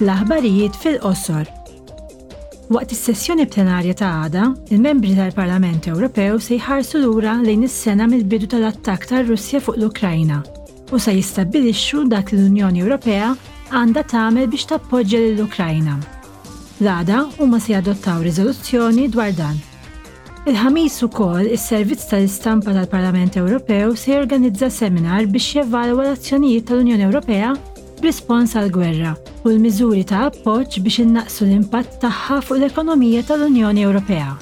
L-aħbarijiet fil-qosor. Waqt is-sessjoni plenarja ta' għada, il-membri tal-Parlament Ewropew se jħarsu lura lejn is-sena mill-bidu tal-attakk tar-Russja fuq l-Ukrajna u se jistabbilixxu dak li l-Unjoni Ewropea għandha tagħmel biex tappoġġja lill-Ukrajna. L-għada huma se jadottaw riżoluzzjoni dwar dan. Il-Ħamis ukoll, is-Servizz tal-Istampa tal-Parlament Ewropew se jorganizza seminar biex jevalwa l-azzjonijiet tal-Unjoni Ewropea b'rispons għall-gwerra u l-miżuri ta' appoġġ biex innaqqsu l-impatt tagħha fuq l-ekonomija tal-Unjoni Ewropea.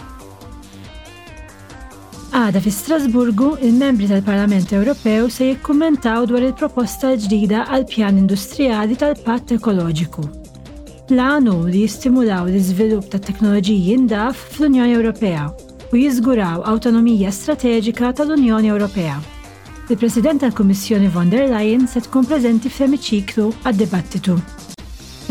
Għada fi Strasburgu, il-Membri tal-Parlament Ewropew se jikkummentaw dwar il-proposta l-ġdida għall-Pjan Industrijali tal-Patt Ekoloġiku. L-għan hu li jistimulaw l-iżvilupp ta' teknoloġiji ndaf fl-Unjoni Ewropea u jiżguraw awtonomija strateġika tal-Unjoni Ewropea. Il-President tal-Kummissjoni von der Leyen se tkun preżenti fl-emiċiklu għad-dibattitu.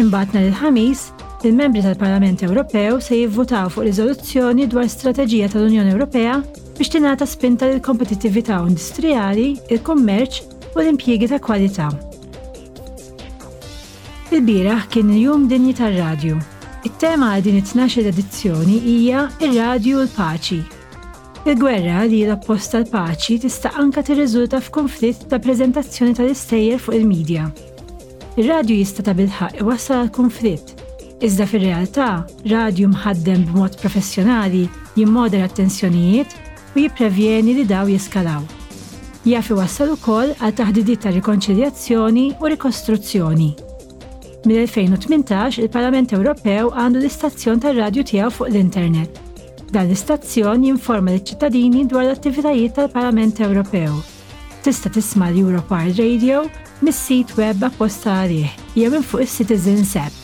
Imbagħad nhar il-Ħamis, il-Membri tal-Parlament Ewropew se jivvutaw fuq riżoluzzjoni dwar strateġija tal-Unjoni Ewropea biex tingħata spinta lill-kompetittività industrijali, il-kummerċ u l-impjiegi ta' kwalità. Ilbieraħ kien il-Jum Dinji tar-Radju. It-tema għal din it-tnax-il edizzjoni hija Ir-Radju u l-Paċi. Il-gwerra, li hi l-oppost tal-paċi, tista' anke tirriżulta f'kunflitt ta' preżentazzjoni tal-istejjer fuq il-midja. Ir-radju jista' tabilħaqq iwassal għal kunflitt, iżda fir-realtà, radju mħaddem b'mod professjonali jimmodera t-tensjonijiet u jipprevjeni li dawn jeskalaw. Jaf iwassal ukoll għal taħdidiet ta' rikonċiljazzjoni u rikostruzzjoni. Mill-2018 il-Parlament Ewropew għandu l-istazzjon tar-radju tiegħu fuq l-internet. Dan l-istazzjon jinforma liċ-ċittadini dwar l-attivitajiet tal-Parlament Ewropew. Tista' tisma' l-Europar Radio mis-sit web apposta għalih jew minn fuq is-Citizens App.